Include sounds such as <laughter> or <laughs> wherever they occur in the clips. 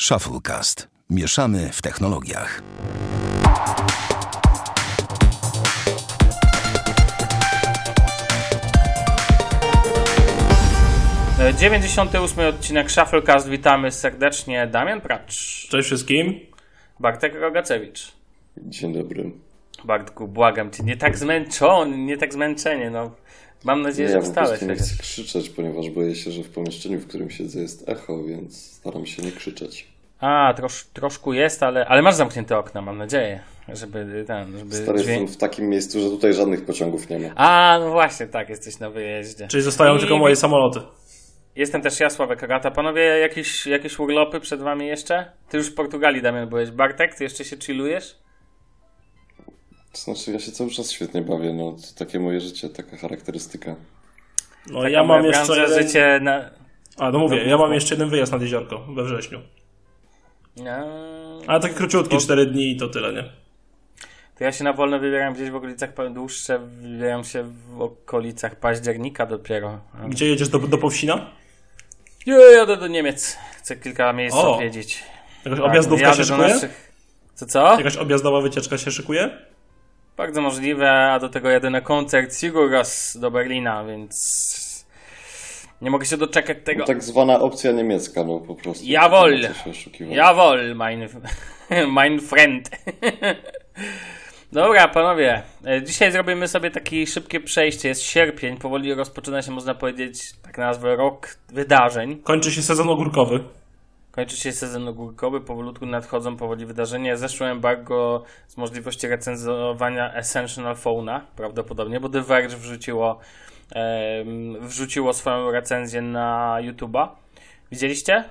Shufflecast. Mieszamy w technologiach. E, 98 odcinek Shufflecast. Witamy serdecznie. Damian Pracz, Cześć wszystkim. Bartek Rogacewicz. Dzień dobry. Bartku, błagam cię, nie tak zmęczony, nie tak zmęczenie, no. Mam nadzieję, Nie, że wstałeś. nie chcę krzyczeć, ponieważ boję się, że w pomieszczeniu, w którym siedzę jest echo, więc staram się nie krzyczeć. A, trosz, troszkę jest, ale, ale masz zamknięte okna, mam nadzieję, żeby ten, żeby Stary dźwięk... jestem w takim miejscu, że tutaj żadnych pociągów nie ma. A, no właśnie, tak, jesteś na wyjeździe. Czyli zostają I- tylko moje samoloty. Jestem też ja, Sławek Agata. Panowie, jakieś, jakieś urlopy przed wami jeszcze? Ty już w Portugalii, Damian, byłeś. Bartek, ty jeszcze się chillujesz? To znaczy, ja się cały czas świetnie bawię, no to takie moje życie, taka charakterystyka. No Taka ja mam jeszcze jeden... życie na... A, no mówię, No, ja mam jeszcze jeden wyjazd nad jeziorko we wrześniu. No, Ale taki króciutki, 4 dni i to tyle, nie? To ja się na wolno wybieram gdzieś w okolicach, dłuższe, wybieram się w okolicach października dopiero. Gdzie jedziesz do, do Powsina? Ja jadę do Niemiec. Chcę kilka miejsc O. odwiedzić. Jakaś Tak, objazdówka się szykuje? naszych- Co, co? Jakaś objazdowa wycieczka się szykuje? Bardzo możliwe, a do tego jadę na koncert Siguras do Berlina, więc nie mogę się doczekać tego. No, tak zwana opcja niemiecka, no po prostu. Oszukiwać. Jawohl, mein, <laughs> mein friend. <laughs> Dobra, panowie. e, Dzisiaj zrobimy sobie takie szybkie przejście. Jest sierpień, powoli rozpoczyna się, można powiedzieć, tak nazwę, rok wydarzeń. Kończy się sezon ogórkowy. Kończy się sezon ogórkowy, powolutku nadchodzą powoli wydarzenia. Zeszło embargo z możliwości recenzowania Essential Phone'a, prawdopodobnie, bo The Verge wrzuciło, em, wrzuciło swoją recenzję na YouTube'a. Widzieliście?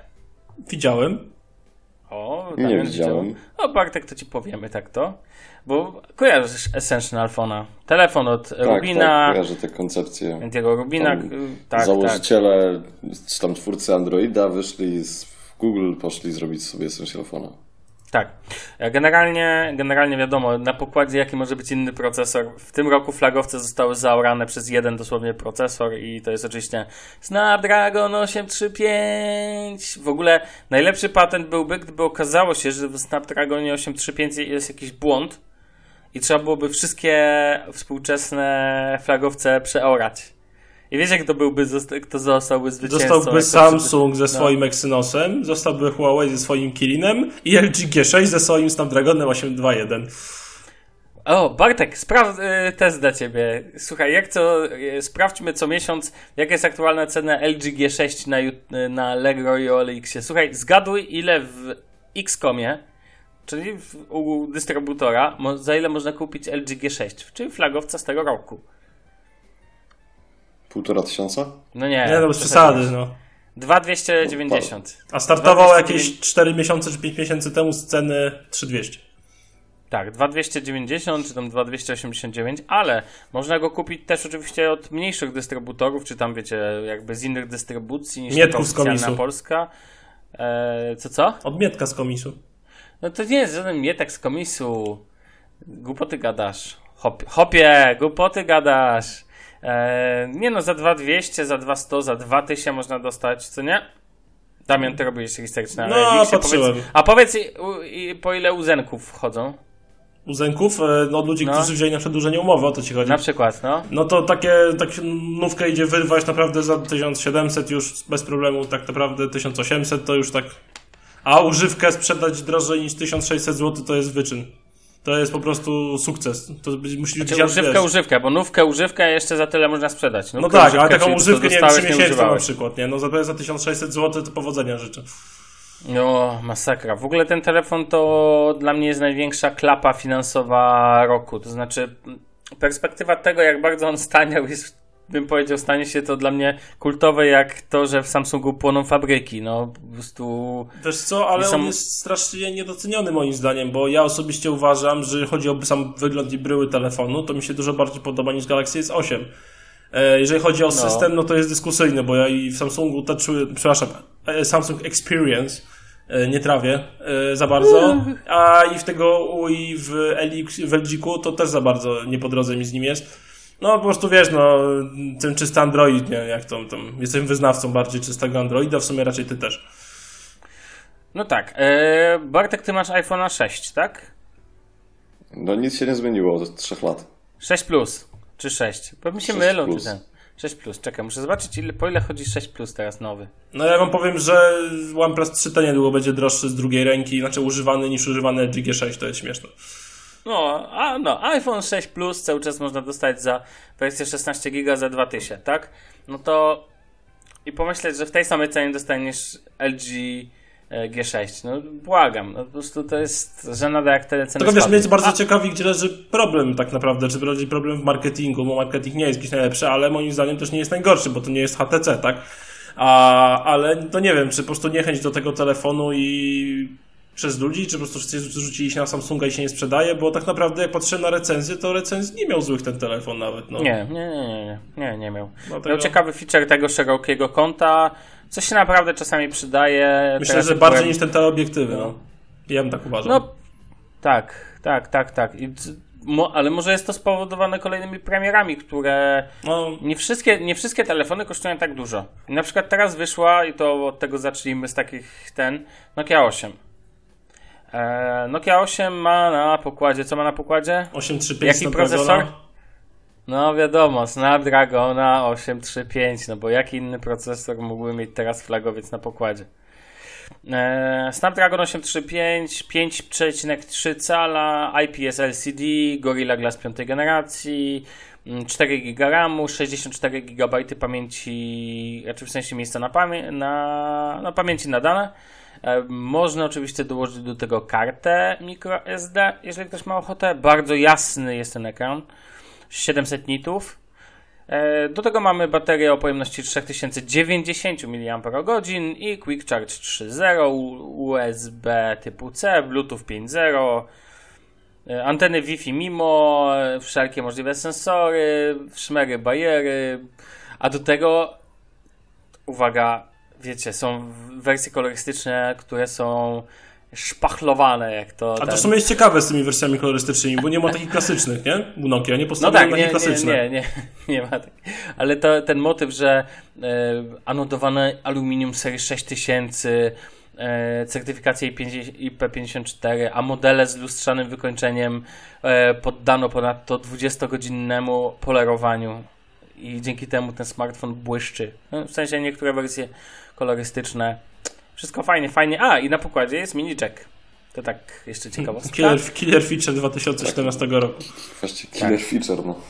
Widziałem. O, Nie Damian widziałem. widział. O, Bartek, to ci powiemy tak to. Bo kojarzysz Essential Phone'a. Telefon od Tak, Rubina, tak, kojarzę te koncepcje. Antiego Rubina. Tam tak, tak. Założyciele, czy tam twórcy Androida wyszli z Google, poszli zrobić sobie Essential Phone'a. Tak. E, Generalnie, generalnie wiadomo, na pokładzie jaki może być inny procesor. W tym roku flagowce zostały zaorane przez jeden dosłownie procesor i to jest oczywiście Snapdragon 835. W ogóle najlepszy patent byłby, gdyby okazało się, że w Snapdragonie 835 jest jakiś błąd i trzeba byłoby wszystkie współczesne flagowce przeorać. I wiesz, jak to byłby, kto zostałby zwycięzcą? Zostałby Samsung No. ze swoim Exynosem, zostałby Huawei ze swoim Kirinem i LG G6 ze swoim Snapdragonem 821. O, Bartek, spraw y, test dla ciebie. Słuchaj, jak co, y, sprawdźmy co miesiąc, jaka jest aktualna cena LG G6 na, y, na Allegro i OLX-ie. Słuchaj, zgaduj ile w Xcomie, czyli w, u dystrybutora, mo, za ile można kupić LG G6, czyli flagowca z tego roku. Półtora tysiąca? No nie. Nie no, bez przesady, no. 2290. A startował 2,900. jakieś 4 miesiące czy 5 miesięcy temu z ceny 3200. Tak, 2290 czy tam 2289, ale można go kupić też oczywiście od mniejszych dystrybutorów, czy tam wiecie, jakby z innych dystrybucji niż Mietków z komisu. Polska. E, co co? Od Mietka z komisu. No to nie jest żaden mietek z komisu. Głupoty gadasz. Hop, hopie, głupoty gadasz. E, nie no, za 2200, za 2100, za 2000 można dostać, co nie? Damian, ty robisz research na No, Elixie, patrzyłem. Powiedz, a powiedz, i, u, i, po ile uzenków wchodzą? Uzenków, e, no od ludzi, No. którzy wzięli na przedłużenie umowy, o to ci chodzi. Na przykład, no. No to takie, tak nówkę idzie wyrwać naprawdę za 1700 już bez problemu, tak naprawdę 1800 to już tak... A używkę sprzedać drożej niż 1600 zł to jest wyczyn. To jest po prostu sukces. To być- musi być Znaczy, używkę, wiesz. używkę, bo nówkę, używkę jeszcze za tyle można sprzedać. No Nówkę, tak, używkę, ale taką używkę, nie wiem, 3 dostałeś, miesięcy na przykład, nie? No za, za 1600 zł to powodzenia życzę. No, masakra. W ogóle ten telefon to dla mnie jest największa klapa finansowa roku. To znaczy, perspektywa tego, jak bardzo on staniał, jest, bym powiedział, stanie się to dla mnie kultowe, jak to, że w Samsungu płoną fabryki. No, po prostu. Wiesz co, ale są- on jest strasznie niedoceniony moim zdaniem, bo ja osobiście uważam, że chodzi o sam wygląd i bryły telefonu, to mi się dużo bardziej podoba niż Galaxy S8. E, Jeżeli chodzi o system, no to jest dyskusyjny, bo ja i w Samsungu Touch, przepraszam, e, Samsung Experience e, nie trawię za bardzo, a i w tego i w, LX, w LG-ku to też za bardzo nie po drodze mi z nim jest. No po prostu wiesz, no ten czysty Android, nie, jak to tam, jestem wyznawcą bardziej czystego Androida, w sumie raczej ty też. No tak. E, Bartek, ty masz iPhone'a 6, tak? No nic się nie zmieniło od 3 lat. 6 plus czy 6? Bo mi się 6 mylą, plus. czy ten. 6 plus, czekaj, muszę zobaczyć ile, po ile chodzi 6 plus teraz nowy. No ja wam powiem, że OnePlus 3T niedługo będzie droższy z drugiej ręki, znaczy używany niż używany LG G6, to jest śmieszne. No, a no, iPhone 6 Plus cały czas można dostać za wersję 16 GB za 2000, tak? No to i pomyśleć, że w tej samej cenie dostaniesz LG e, G6. No błagam, no po prostu to jest żenada jak te ceny Tylko wiesz, mnie jest bardzo A, ciekawi, gdzie leży problem tak naprawdę, czy leży problem w marketingu, bo marketing nie jest jakiś najlepszy, ale moim zdaniem też nie jest najgorszy, bo to nie jest HTC, tak? A, ale to nie wiem, czy po prostu niechęć do tego telefonu i przez ludzi, czy po prostu wszyscy rzucili się na Samsunga i się nie sprzedaje, bo tak naprawdę jak patrzę na recenzję, to recenzji nie miał złych ten telefon nawet, no. Nie, nie, nie, nie, nie, nie, miał. Dlatego- Miał ciekawy feature tego szerokiego kąta, co się naprawdę czasami przydaje. Myślę, Teraz że bardziej byłem- niż ten teleobiektywy, no. Ja bym tak uważał. No, tak, tak, tak, tak. I, mo, ale może jest to spowodowane kolejnymi premierami, które no nie wszystkie, nie wszystkie telefony kosztują tak dużo. Na przykład teraz wyszła, i to od tego zacznijmy z takich ten, Nokia 8. E, Nokia 8 ma na pokładzie, co ma na pokładzie? 835 Jaki procesor? No wiadomo, Snapdragona 835, no bo jaki inny procesor mógłby mieć teraz flagowiec na pokładzie? E, Snapdragon 835, 5,3 cala, IPS LCD, Gorilla Glass 5 generacji, mm, 4 GB RAMu, 64 GB pamięci, znaczy w sensie miejsca na, pamię- na, na pamięci na dane. E, Można oczywiście dołożyć do tego kartę microSD, jeżeli ktoś ma ochotę. Bardzo jasny jest ten ekran. 700 nitów. E, Do tego mamy baterię o pojemności 3090 mAh i Quick Charge 3.0, U- USB typu C, Bluetooth 5.0, e, anteny Wi-Fi MIMO, wszelkie możliwe sensory, szmery, bajery, a do tego uwaga, wiecie, są wersje kolorystyczne, które są szpachlowane, jak to. A to ten- w sumie jest ciekawe z tymi wersjami kolorystycznymi, bo nie ma takich klasycznych, nie? U Nokia nie No postawiono tak, na nie, takie klasyczne. nie, nie, nie, <laughs> nie ma tak. Ale to, ten motyw, że e, anodowane aluminium serii 6000, e, certyfikacja IP50 IP54, a modele z lustrzanym wykończeniem e, poddano ponadto 20-godzinnemu polerowaniu i dzięki temu ten smartfon błyszczy. No, w sensie niektóre wersje kolorystyczne. Wszystko fajnie, fajnie. A, i na pokładzie jest mini jack. To tak jeszcze ciekawostka. Killer, killer feature 2014 roku. Właściwie killer feature, no.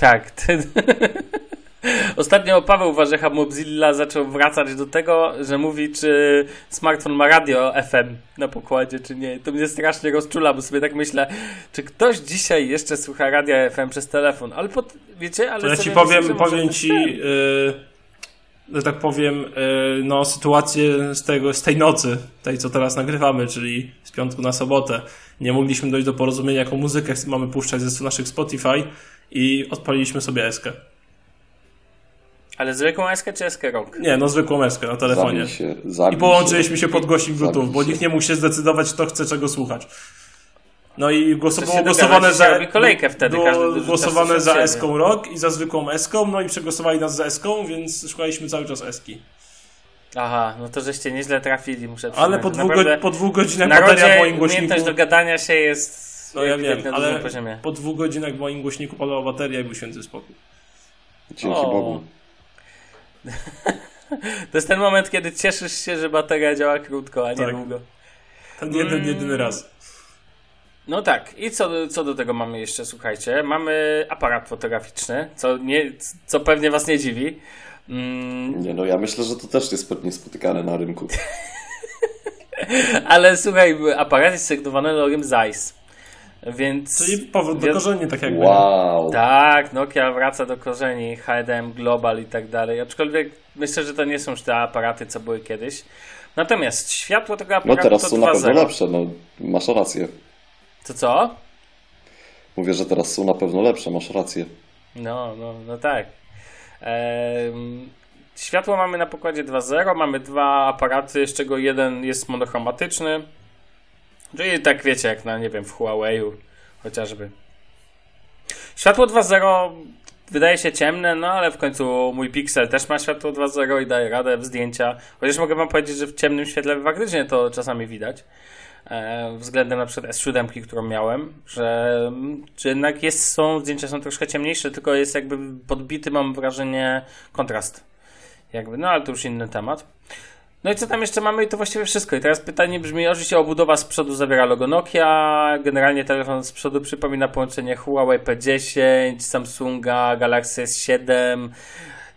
Tak. <laughs> Ostatnio Paweł Warzecha Mobzilla zaczął wracać do tego, że mówi, czy smartfon ma radio FM na pokładzie, czy nie. To mnie strasznie rozczula, bo sobie tak myślę, czy ktoś dzisiaj jeszcze słucha radia FM przez telefon. Ale pod... wiecie, ale To ja ci powiem, myślę, powiem być ci, yy, że tak powiem, yy, no sytuację z tego, z tej nocy, tej co teraz nagrywamy, czyli z piątku na sobotę. Nie mogliśmy dojść do porozumienia, jaką muzykę mamy puszczać ze naszych Spotify i odpaliliśmy sobie eskę. Ale zwykłą eskę czy eskę rok? Nie, no zwykłą eskę na telefonie. Zabij się, zabij I połączyliśmy się pod głośnik Bluetooth, bo nikt nie mógł się zdecydować, kto chce czego słuchać. No i głoso, To się było dogadać, głosowane za. robi kolejkę wtedy, było każdy głosowane za eską rok i za zwykłą eską, no i przegłosowali nas za eską, więc szukaliśmy cały czas eski. Aha, no to żeście nieźle trafili, muszę przyznać. Ale po dwóch, Naprawdę go, po dwóch godzinach w bateria w narodzie moim głośniku. umiejętność dogadania się jest No ja wiem, na dużym ale poziomie. po dwóch godzinach w moim głośniku padała bateria i był święty spokój. Dzięki O. Bogu. <laughs> To jest ten moment, kiedy cieszysz się, że bateria działa krótko, a nie Tak. długo. Ten jeden, Mm. jedyny raz. No tak, i co, do- co do tego mamy jeszcze, słuchajcie? Mamy aparat fotograficzny, co, nie, co pewnie was nie dziwi. Mm, Nie no, ja myślę, że to też jest niespotykane na rynku. <laughs> ale słuchaj, aparat jest sygnowany logiem Zeiss. Więc. Czyli powrót do korzeni, tak jakby. Wow. Tak, Nokia wraca do korzeni, HDM Global i tak dalej. Aczkolwiek myślę, że to nie są już te aparaty, co były kiedyś. Natomiast światło tego No aparatu teraz to są na pewno 2.0. lepsze, no masz rację. To co? Mówię, że teraz są na pewno lepsze, masz rację. No, no, no tak. Ehm, światło mamy na pokładzie 2.0, mamy dwa aparaty, z czego jeden jest monochromatyczny. Czyli tak wiecie, jak na, nie wiem, w Huawei'u chociażby. Światło 2.0 wydaje się ciemne, no ale w końcu mój Pixel też ma światło 2.0 i daje radę w zdjęcia. Chociaż mogę wam powiedzieć, że w ciemnym świetle faktycznie to czasami widać. E, względem na przykład S7, którą miałem, że, że jednak jest, są, zdjęcia są troszkę ciemniejsze, tylko jest jakby podbity, mam wrażenie, kontrast. Jakby, no ale to już inny temat. No i co tam jeszcze mamy? I to właściwie wszystko. I teraz pytanie brzmi, oczywiście obudowa z przodu zawiera logo Nokia, generalnie telefon z przodu przypomina połączenie Huawei P10, Samsunga, Galaxy S7,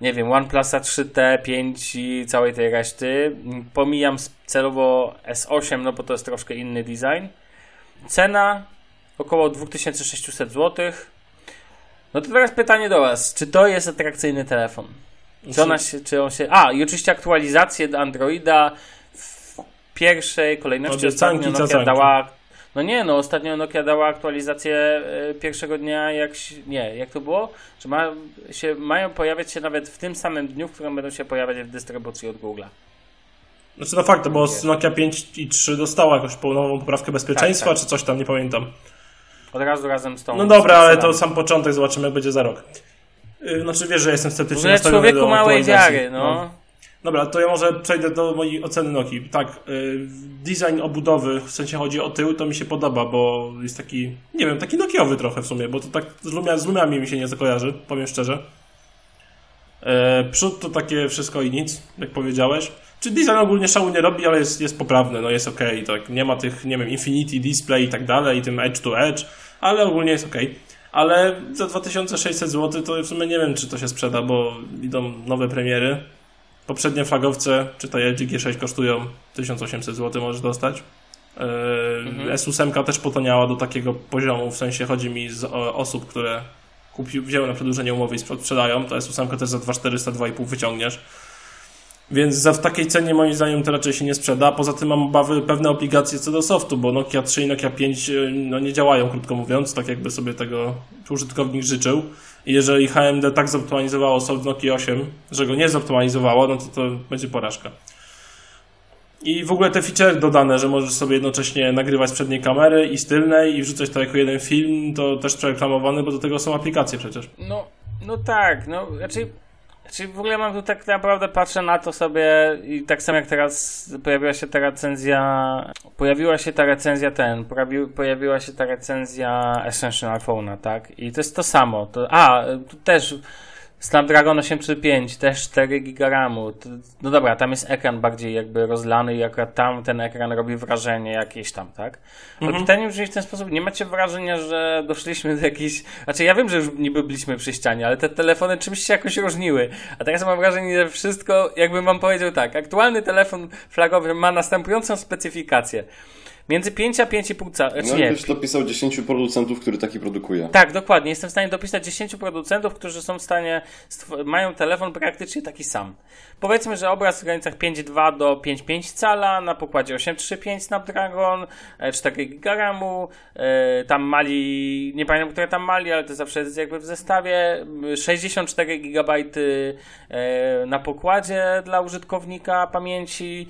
nie wiem, OnePlusa 3T, 5 i całej tej reszty. Pomijam celowo S8, no bo to jest troszkę inny design. Cena około 2600 zł. No to teraz pytanie do Was, czy to jest atrakcyjny telefon? Czy, ona się, czy on się. A, i oczywiście aktualizacje do Androida w pierwszej kolejności ostatnio Nokia dała. No nie, no ostatnio Nokia dała aktualizację e, pierwszego dnia, jak nie, jak to było? Że ma, się, mają pojawiać się nawet w tym samym dniu, w którym będą się pojawiać w dystrybucji od Google'a. Znaczy no fakt, bo Nokia 5 i 3 dostała jakąś nową poprawkę bezpieczeństwa, tak, tak. czy coś tam, nie pamiętam. Od razu razem z tą. No dobra, ale to sam początek, zobaczymy jak będzie za rok. Y, znaczy wiesz, że jestem sceptycznie nastawiony człowieku do małej wiary, no. no. Dobra, to ja może przejdę do mojej oceny Noki. Tak, y, design obudowy, w sensie chodzi o tył, to mi się podoba, bo jest taki, nie wiem, taki nokiowy trochę w sumie, bo to tak z, lumia, z lumiami mi się nie zakojarzy, powiem szczerze. E, przód to takie wszystko i nic, jak powiedziałeś. Czy design ogólnie szału nie robi, ale jest, jest poprawny, no jest ok, tak. Nie ma tych, nie wiem, Infinity Display i tak dalej, i tym Edge to Edge, ale ogólnie jest ok ale za 2600 zł to w sumie nie wiem, czy to się sprzeda, bo idą nowe premiery. Poprzednie flagowce, czy ta LG G6 kosztują 1800 zł, możesz dostać. Yy, mhm. S8 też potaniała do takiego poziomu, w sensie chodzi mi z osób, które kupi, wzięły na przedłużenie umowy i sprzedają, to S8 też za 2400, 2,5 wyciągniesz. Więc za w takiej cenie moim zdaniem to raczej się nie sprzeda. Poza tym mam obawy pewne obligacje co do softu, bo Nokia 3 i Nokia 5 e, no, nie działają, krótko mówiąc, tak jakby sobie tego użytkownik życzył. Jeżeli HMD tak zoptymalizowało soft Nokia 8, że go nie zoptymalizowało, no to to będzie porażka. I w ogóle te feature dodane, że możesz sobie jednocześnie nagrywać z przedniej kamery i z tylnej i wrzucać to jako jeden film, to też przereklamowany, bo do tego są aplikacje przecież. No, no tak, no raczej Czyli w ogóle mam tu tak naprawdę patrzę na to sobie i tak samo jak teraz pojawiła się ta recenzja, pojawiła się ta recenzja ten, pojawi, pojawiła się ta recenzja Essential iPhone'a, tak? I to jest to samo. To, a, tu też Snapdragon 835, też 4 GB RAMu. No dobra, tam jest ekran bardziej jakby rozlany i akurat tam ten ekran robi wrażenie jakieś tam, tak? Ale mhm. pytanie brzmi w ten sposób, nie macie wrażenia, że doszliśmy do jakiejś... Znaczy ja wiem, że już niby byliśmy przy ścianie, ale te telefony czymś się jakoś różniły. A teraz mam wrażenie, że wszystko, jakby mam powiedział tak, aktualny telefon flagowy ma następującą specyfikację. Między 5 a 5,5 cala. No, nie. byś dopisał 10 producentów, który taki produkuje. Tak, dokładnie. Jestem w stanie dopisać 10 producentów, którzy są w stanie, mają telefon praktycznie taki sam. Powiedzmy, że obraz w granicach 5,2 do 5,5 cala, na pokładzie 835 Snapdragon, 4 e, GB RAMu, e, tam mali, nie pamiętam, które tam mali, ale to zawsze jest jakby w zestawie, 64 GB e, na pokładzie dla użytkownika pamięci,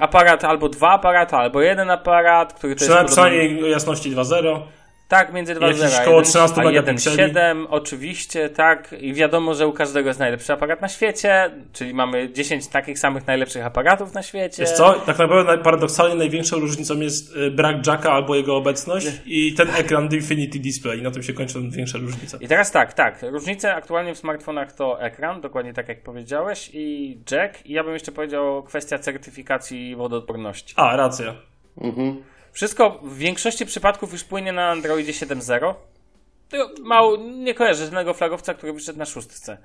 aparat albo dwa aparaty, albo jeden aparat, który to jest... Przynajmniej jasności 2.0. Tak, między 2.0 a 13 a 1.7 oczywiście, tak. I wiadomo, że u każdego jest najlepszy aparat na świecie, czyli mamy 10 takich samych najlepszych aparatów na świecie. Wiesz co, tak naprawdę paradoksalnie największą różnicą jest y, brak jacka albo jego obecność i ten ekran Infinity Display. I na tym się kończy większa różnica. I teraz tak, tak. Różnice aktualnie w smartfonach to ekran, dokładnie tak jak powiedziałeś, i jack. I ja bym jeszcze powiedział kwestia certyfikacji wodoodporności. A, racja. Mhm. Wszystko w większości przypadków już płynie na Androidzie 7.0. Mało, nie kojarzę żadnego flagowca, który wyszedł na szóstce.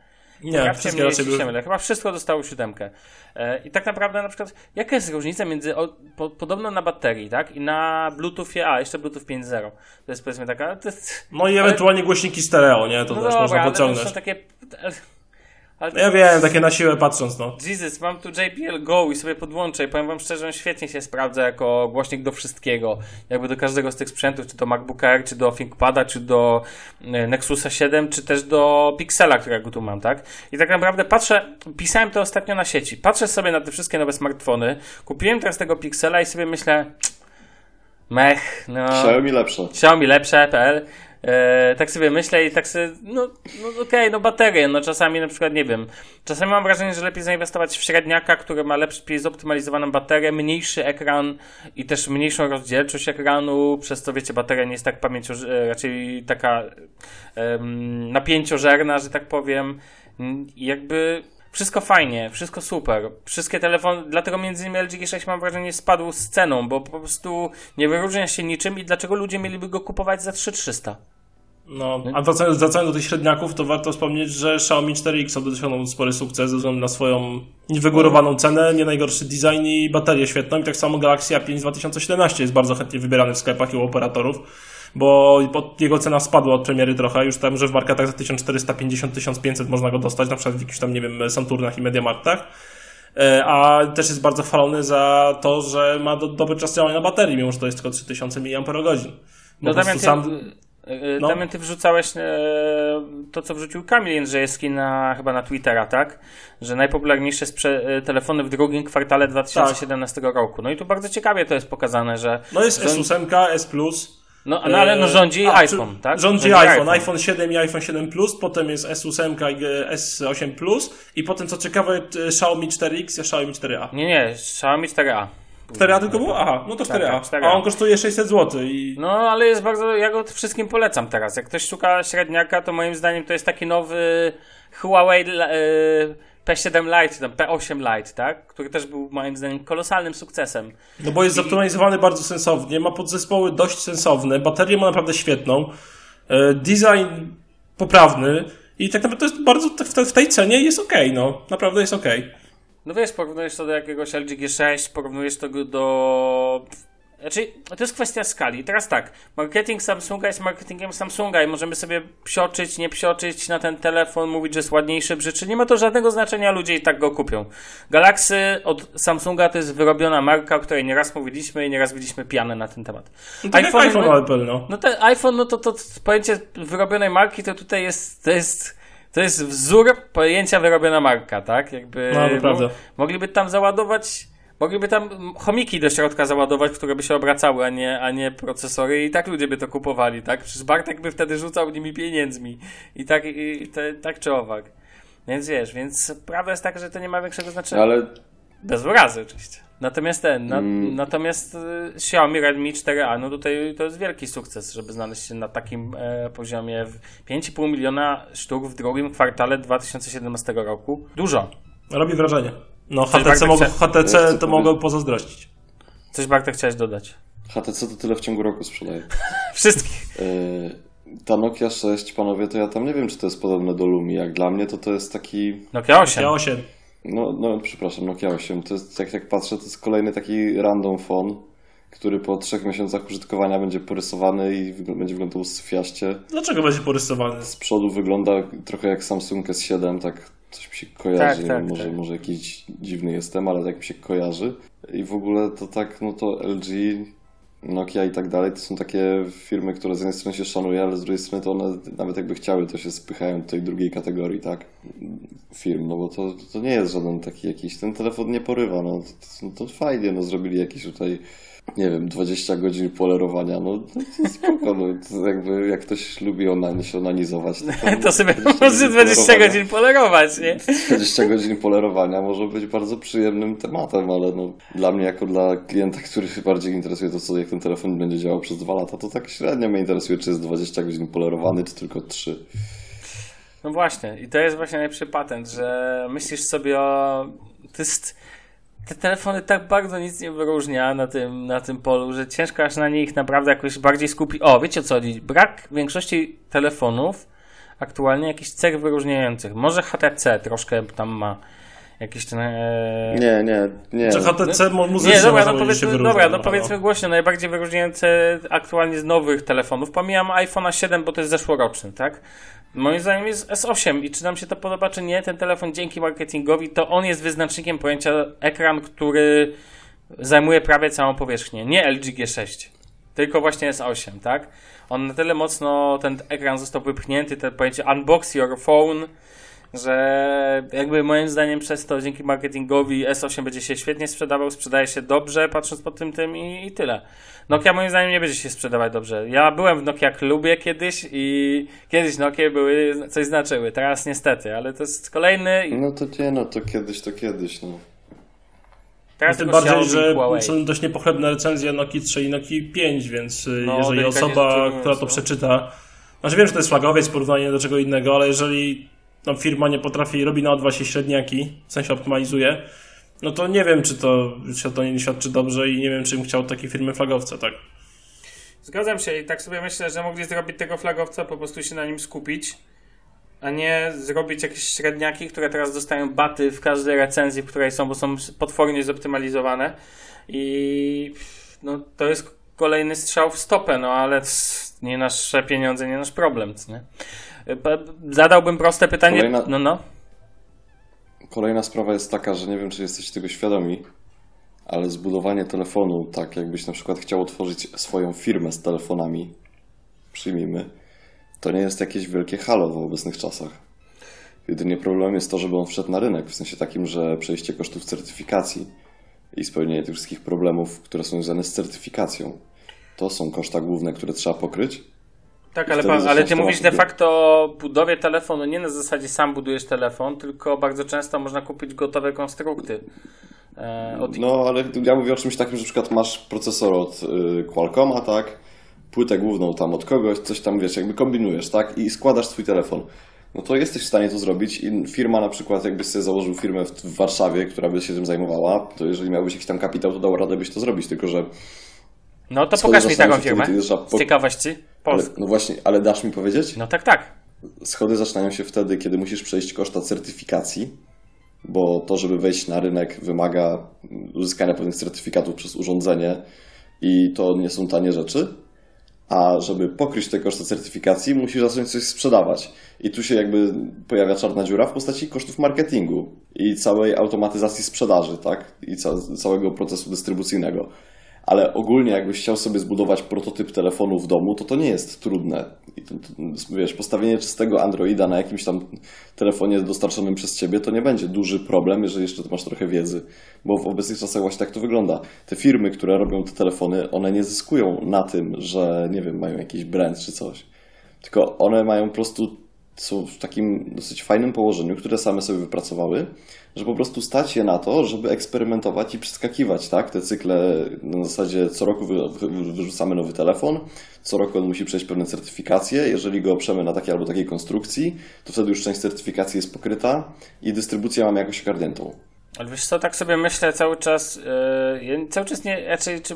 Nie, wszystkie raczej były... Chyba wszystko dostało siódemkę. E, I tak naprawdę na przykład, jaka jest różnica między, o, po, podobno na baterii, tak? I na Bluetoothie, a jeszcze Bluetooth 5.0. To jest powiedzmy taka... Jest, no i ewentualnie ale... głośniki stereo, nie? To no też dobra, można pociągnąć. Ale są takie... Ale ja wiem, takie na siłę patrząc, no. Jesus, mam tu JBL Go i sobie podłączę i powiem wam szczerze, on świetnie się sprawdza jako głośnik do wszystkiego. Jakby do każdego z tych sprzętów, czy do MacBooka Air, czy do ThinkPada, czy do e, Nexusa 7, czy też do Pixela, którego tu mam, tak? I tak naprawdę patrzę, pisałem to ostatnio na sieci, patrzę sobie na te wszystkie nowe smartfony, kupiłem teraz tego Pixela i sobie myślę, mech, no... Xiaomi lepsze. Xiaomi lepsze, PL. E, tak sobie myślę i tak sobie, no, no okej, okay, no baterie, no czasami na przykład, nie wiem, czasami mam wrażenie, że lepiej zainwestować w średniaka, który ma lepszy, zoptymalizowaną baterię, mniejszy ekran i też mniejszą rozdzielczość ekranu, przez co wiecie, bateria nie jest tak pamięcią, raczej taka um, napięciożerna, że tak powiem. I jakby wszystko fajnie, wszystko super. Wszystkie telefony, dlatego między innymi LG G6 mam wrażenie spadł z ceną, bo po prostu nie wyróżnia się niczym i dlaczego ludzie mieliby go kupować za 3300? No, a wracając, wracając do tych średniaków, to warto wspomnieć, że Xiaomi 4X osiągnął spory sukces ze względu na swoją niewygórowaną cenę, nie najgorszy design i baterię świetną. I tak samo Galaxy A5 2017 jest bardzo chętnie wybierany w sklepach i u operatorów bo jego cena spadła od premiery trochę, już tam, że w marketach za 1450-1500 można go dostać, na przykład w jakichś tam, nie wiem, Santurnach i Mediamarktach. E, a też jest bardzo chwalony za to, że ma do, dobry czas działania na baterii, mimo że to jest tylko 3000 mAh. No Damian, sam... ty, e, no. Damian, ty wrzucałeś e, to, co wrzucił Kamil Jędrzejewski na, chyba na Twittera, tak? Że najpopularniejsze sprze- telefony w drugim kwartale 2017 tak. roku. No i tu bardzo ciekawie to jest pokazane, że... No jest S8, S+, no, no ale no rządzi A, iPhone, tak? Rządzi, rządzi iPhone. iPhone. iPhone 7 i iPhone 7 Plus, potem jest S8 i S8 Plus i potem co ciekawe Xiaomi 4X i Xiaomi 4A. Nie, nie, Xiaomi 4A. 4A tylko było? Aha, no to 4A. Tak, 4A. Tak, A on kosztuje 600 zł. I... No, ale jest bardzo, ja go wszystkim polecam teraz. Jak ktoś szuka średniaka, to moim zdaniem to jest taki nowy Huawei yy, P7 Lite, tam P8 Lite, tak? Który też był moim zdaniem kolosalnym sukcesem. No bo jest I... zoptymalizowany bardzo sensownie, ma podzespoły dość sensowne, baterię ma naprawdę świetną, e, design poprawny i tak naprawdę to jest bardzo, tak w tej cenie jest ok, no. Naprawdę jest ok. No wiesz, porównujesz to do jakiegoś LG G6, porównujesz to do znaczy, to jest kwestia skali. Teraz tak, marketing Samsunga jest marketingiem Samsunga i możemy sobie psioczyć, nie psioczyć na ten telefon, mówić, że jest ładniejszy, brzydszy. Nie ma to żadnego znaczenia, ludzie i tak go kupią. Galaxy od Samsunga to jest wyrobiona marka, o której nieraz mówiliśmy i nieraz widzieliśmy pianę na ten temat. No to iPhone, iPhone no, Apple, no. No ten iPhone, no to, to, to pojęcie wyrobionej marki to tutaj jest, to jest to jest wzór pojęcia wyrobiona marka, tak? Jakby no, to prawda. mogliby tam załadować Mogliby tam chomiki do środka załadować, które by się obracały, a nie, a nie procesory i tak ludzie by to kupowali, tak? Przecież Bartek by wtedy rzucał nimi pieniędzmi i tak, i te, tak czy owak. Więc wiesz, więc prawda jest taka, że to nie ma większego znaczenia. Ale... Bez urazy oczywiście. Natomiast ten, na, mm. natomiast y, Xiaomi Redmi 4A, no tutaj to jest wielki sukces, żeby znaleźć się na takim e, poziomie 5,5 miliona sztuk w drugim kwartale 2017 roku. Dużo. Robi wrażenie. No HTC, mogą, HTC to mogą pozazdrościć. Coś Bartek chciałeś dodać? HTC to tyle w ciągu roku sprzedaje. <laughs> Wszystkich. Yy, ta Nokia 6, panowie, to ja tam nie wiem, czy to jest podobne do Lumi. Jak dla mnie to to jest taki... Nokia 8. Nokia 8. No, no przepraszam, Nokia 8. To jest, jak, jak patrzę, to jest kolejny taki random phone, który po trzech miesiącach użytkowania będzie porysowany i będzie wyglądał syfiaście. Dlaczego będzie porysowany? Z przodu wygląda trochę jak Samsung S7, tak coś mi się kojarzy. Tak, tak, może, tak. może jakiś dziwny jestem, ale tak mi się kojarzy. I w ogóle to tak, no to LG, Nokia i tak dalej, to są takie firmy, które z jednej strony się szanuje, ale z drugiej strony to one nawet jakby chciały, to się spychają do tej drugiej kategorii, tak? Firm, no bo to, to nie jest żaden taki jakiś, ten telefon nie porywa, no to, to fajnie, no zrobili jakiś tutaj nie wiem, 20 godzin polerowania, no to spoko, no, to jakby jak ktoś lubi onani, się onanizować, to, <laughs> to sobie może 20 godzin polerować, nie? 20 godzin polerowania może być bardzo przyjemnym tematem, ale no, dla mnie jako dla klienta, który się bardziej interesuje to, co jak ten telefon będzie działał przez dwa lata, to tak średnio mnie interesuje, czy jest 20 godzin polerowany, czy tylko 3. No właśnie, i to jest właśnie najlepszy patent, że myślisz sobie o... To jest te telefony tak bardzo nic nie wyróżnia na tym, na tym polu, że ciężko aż na nich naprawdę jakoś bardziej skupić. O, wiecie o co chodzi? Brak większości telefonów aktualnie jakichś cech wyróżniających. Może HTC troszkę tam ma jakieś ten... E... Nie, nie, nie. Czy HTC no, muzycznie Nie, dobra, no powiedzmy, dobra, no powiedzmy głośno, najbardziej wyróżniające aktualnie z nowych telefonów. Pomijam iPhone'a 7, bo to jest zeszłoroczny, tak? Moim zdaniem jest S8 i czy nam się to podoba, czy nie, ten telefon dzięki marketingowi, to on jest wyznacznikiem pojęcia ekran, który zajmuje prawie całą powierzchnię. Nie LG G6, tylko właśnie S8, tak? On na tyle mocno, ten ekran został wypchnięty, to pojęcie unbox your phone że jakby moim zdaniem przez to dzięki marketingowi S8 będzie się świetnie sprzedawał, sprzedaje się dobrze, patrząc po tym tym i, i tyle. Nokia moim zdaniem nie będzie się sprzedawać dobrze. Ja byłem w Nokia klubie kiedyś i kiedyś Nokia były, coś znaczyły, teraz niestety, ale to jest kolejny... No to nie, no to kiedyś, to kiedyś, no. Teraz no tym bardziej, że są dość niepochlebne recenzje Nokia 3 i Nokia 5, więc y, no, jeżeli osoba, która to przeczyta, znaczy wiem, że to jest flagowiec porównanie do czego innego, ale jeżeli tam firma nie potrafi, robi na O2 się średniaki, w sensie optymalizuje, no to nie wiem, czy to, czy to nie świadczy dobrze i nie wiem, czy bym chciał takiej firmy flagowca, tak? Zgadzam się i tak sobie myślę, że mogli zrobić tego flagowca, po prostu się na nim skupić, a nie zrobić jakieś średniaki, które teraz dostają baty w każdej recenzji, w której są, bo są potwornie zoptymalizowane i no, to jest kolejny strzał w stopę, no ale nie nasze pieniądze, nie nasz problem, nie? Zadałbym proste pytanie. Kolejna, no, no. Kolejna sprawa jest taka, że nie wiem, czy jesteście tego świadomi, ale zbudowanie telefonu, tak jakbyś na przykład chciał otworzyć swoją firmę z telefonami, przyjmijmy, to nie jest jakieś wielkie halo w obecnych czasach. Jedynie problem jest to, żeby on wszedł na rynek, w sensie takim, że przejście kosztów certyfikacji i spełnienie tych wszystkich problemów, które są związane z certyfikacją, to są koszta główne, które trzeba pokryć. Tak, ale, ale ty mówisz de facto o budowie telefonu, nie na zasadzie sam budujesz telefon, tylko bardzo często można kupić gotowe konstrukty. E, od... No, ale ja mówię o czymś takim, że na przykład masz procesor od y, Qualcomma, tak? Płytę główną tam od kogoś, coś tam wiesz, jakby kombinujesz, tak? I składasz swój telefon. No to jesteś w stanie to zrobić i firma na przykład, jakbyś sobie założył firmę w Warszawie, która by się tym zajmowała, to jeżeli miałbyś jakiś tam kapitał, to dał radę byś to zrobić, tylko że no to pokaż mi taką firmę. Z ciekawości. Ale, no właśnie, ale dasz mi powiedzieć? No tak, tak. Schody zaczynają się wtedy, kiedy musisz przejść koszta certyfikacji, bo to, żeby wejść na rynek, wymaga uzyskania pewnych certyfikatów przez urządzenie i to nie są tanie rzeczy. A żeby pokryć te koszty certyfikacji, musisz zacząć coś sprzedawać. I tu się jakby pojawia czarna dziura w postaci kosztów marketingu i całej automatyzacji sprzedaży, tak? I ca całego procesu dystrybucyjnego ale ogólnie jakbyś chciał sobie zbudować prototyp telefonu w domu, to to nie jest trudne. Wiesz, postawienie czystego Androida na jakimś tam telefonie dostarczonym przez ciebie to nie będzie duży problem, jeżeli jeszcze masz trochę wiedzy, bo w obecnych czasach właśnie tak to wygląda. Te firmy, które robią te telefony, one nie zyskują na tym, że nie wiem, mają jakiś brand czy coś. Tylko one mają po prostu są w takim dosyć fajnym położeniu, które same sobie wypracowały, że po prostu stać je na to, żeby eksperymentować i przeskakiwać, tak? Te cykle na zasadzie co roku wyrzucamy nowy telefon, co roku on musi przejść pewne certyfikacje. Jeżeli go oprzemy na takiej albo takiej konstrukcji, to wtedy już część certyfikacji jest pokryta i dystrybucję mamy jakoś ogarniętą. Ale wiesz co, tak sobie myślę cały czas, yy, cały czas nie, raczej, czy,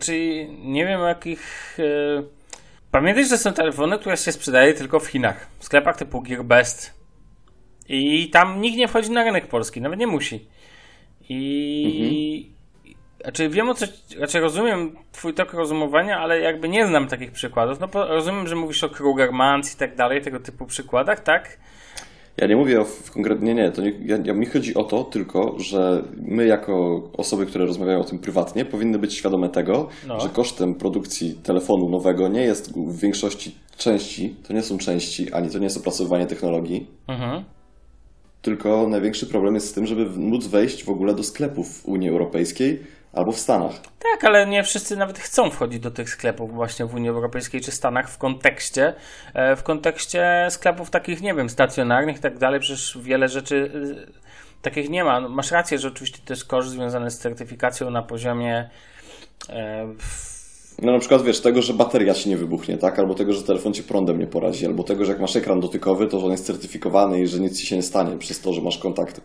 czy, nie wiem jakich... Yy Pamiętaj, że są telefony, które się sprzedaje tylko w Chinach. W sklepach typu Gearbest. I tam nikt nie wchodzi na rynek polski, nawet nie musi. I. Mhm. Znaczy wiem o co. Znaczy rozumiem twój tok rozumowania, ale jakby nie znam takich przykładów. No rozumiem, że mówisz o Krugermans i tak dalej, tego typu przykładach, tak? Ja nie mówię o konkretnie, nie, to nie, ja, ja, mi chodzi o to tylko, że my jako osoby, które rozmawiają o tym prywatnie, powinny być świadome tego, no. że kosztem produkcji telefonu nowego nie jest w większości części, to nie są części, ani to nie jest opracowywanie technologii, mhm. tylko największy problem jest z tym, żeby móc wejść w ogóle do sklepów Unii Europejskiej, Albo w Stanach. Tak, ale nie wszyscy nawet chcą wchodzić do tych sklepów właśnie w Unii Europejskiej czy Stanach w kontekście, e, w kontekście sklepów takich, nie wiem, stacjonarnych i tak dalej. Przecież wiele rzeczy e, takich nie ma. No, masz rację, że oczywiście to jest koszt związany z certyfikacją na poziomie. E, no na przykład wiesz, tego, że bateria ci nie wybuchnie, tak? Albo tego, że telefon cię prądem nie porazi, albo tego, że jak masz ekran dotykowy, to on jest certyfikowany i że nic ci się nie stanie przez to, że masz kontakty.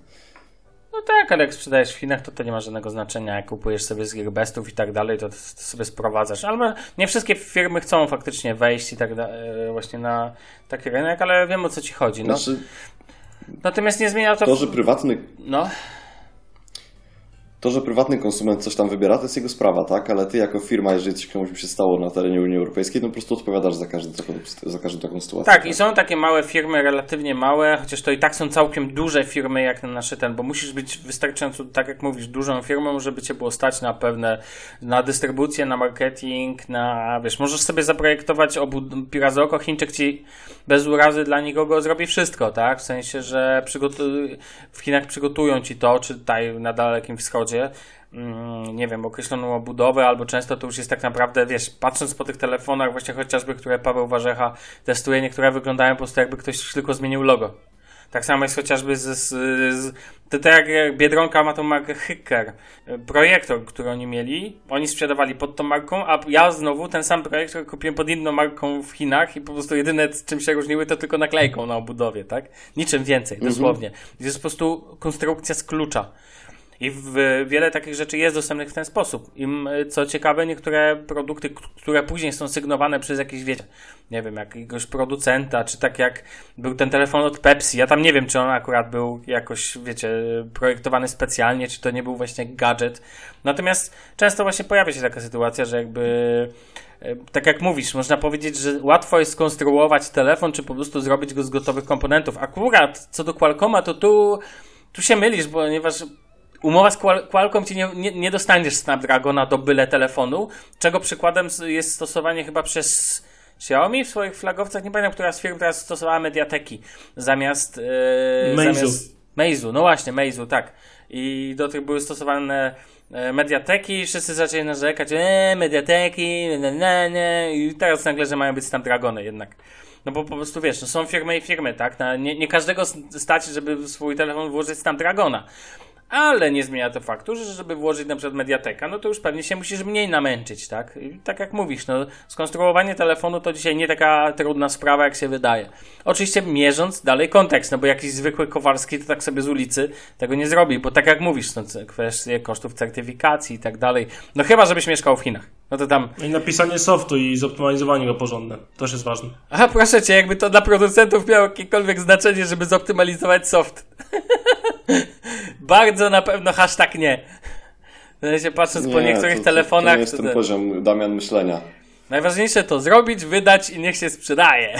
No tak, ale jak sprzedajesz w Chinach, to to nie ma żadnego znaczenia. Jak kupujesz sobie z Gearbestów i tak dalej, to, to sobie sprowadzasz. Ale nie wszystkie firmy chcą faktycznie wejść i tak da, e, właśnie na taki rynek, ale wiem o co ci chodzi. No. Znaczy, Natomiast nie zmienia to. To, że prywatny. No. To, że prywatny konsument coś tam wybiera, to jest jego sprawa, tak? Ale ty jako firma, jeżeli coś komuś by się stało na terenie Unii Europejskiej, to po prostu odpowiadasz za, każdy, za każdą taką sytuację. Tak, tak, i są takie małe firmy, relatywnie małe, chociaż to i tak są całkiem duże firmy jak na nasze ten, bo musisz być wystarczająco, tak jak mówisz, dużą firmą, żeby cię było stać na pewne, na dystrybucję, na marketing, na, wiesz, możesz sobie zaprojektować obu razy oko, Chińczyk ci bez urazy dla nikogo zrobi wszystko, tak? W sensie, że przygotu- w Chinach przygotują ci to, czy tutaj na Dalekim Wschodzie, mm, nie wiem, określoną obudowę, albo często to już jest tak naprawdę, wiesz, patrząc po tych telefonach, właśnie chociażby, które Paweł Warzecha testuje, niektóre wyglądają po prostu jakby ktoś tylko zmienił logo. Tak samo jest chociażby z, z, z to tak jak Biedronka ma tą markę Hyker. Projektor, który oni mieli, oni sprzedawali pod tą marką, a ja znowu ten sam projektor kupiłem pod inną marką w Chinach i po prostu jedyne czym się różniły to tylko naklejką na obudowie, tak? Niczym więcej, mhm. dosłownie. Jest po prostu konstrukcja z klucza. I w, wiele takich rzeczy jest dostępnych w ten sposób. I co ciekawe, niektóre produkty, które później są sygnowane przez jakieś, wiecie, nie wiem, jakiegoś producenta, czy tak jak był ten telefon od Pepsi. Ja tam nie wiem, czy on akurat był jakoś, wiecie, projektowany specjalnie, czy to nie był właśnie gadżet. Natomiast często właśnie pojawia się taka sytuacja, że jakby e, tak jak mówisz, można powiedzieć, że łatwo jest skonstruować telefon, czy po prostu zrobić go z gotowych komponentów. Akurat co do Qualcomma, to tu, tu się mylisz, ponieważ umowa z Qualcomm ci nie, nie, nie dostaniesz Snapdragona do byle telefonu, czego przykładem jest stosowanie chyba przez Xiaomi w swoich flagowcach, nie pamiętam, która z firm teraz stosowała Mediateki zamiast yy, Meizu. Zamiast Meizu, no właśnie, Meizu, tak. I do tych były stosowane e, mediateki, wszyscy zaczęli narzekać, eee, mediateki, ne, ne, i teraz nagle, że mają być Snapdragony jednak. No bo po prostu wiesz, no są firmy i firmy, tak? No, nie, nie każdego stać, żeby w swój telefon włożyć Snapdragona ale nie zmienia to faktu, że żeby włożyć na przykład mediateka, no to już pewnie się musisz mniej namęczyć, tak? I tak jak mówisz, no skonstruowanie telefonu to dzisiaj nie taka trudna sprawa, jak się wydaje. Oczywiście mierząc dalej kontekst, no bo jakiś zwykły Kowalski to tak sobie z ulicy tego nie zrobi, bo tak jak mówisz, no kwestie kosztów certyfikacji i tak dalej, no chyba, żebyś mieszkał w Chinach. No to tam... I napisanie softu i zoptymalizowanie go porządne. Też jest ważne. Aha, proszę cię, jakby to dla producentów miało jakiekolwiek znaczenie, żeby zoptymalizować soft. <laughs> Bardzo na pewno hashtag nie. W sensie patrząc nie, po niektórych to, telefonach. To, to nie jest ten to... poziom Damian myślenia. Najważniejsze to zrobić, wydać i niech się sprzedaje. <laughs>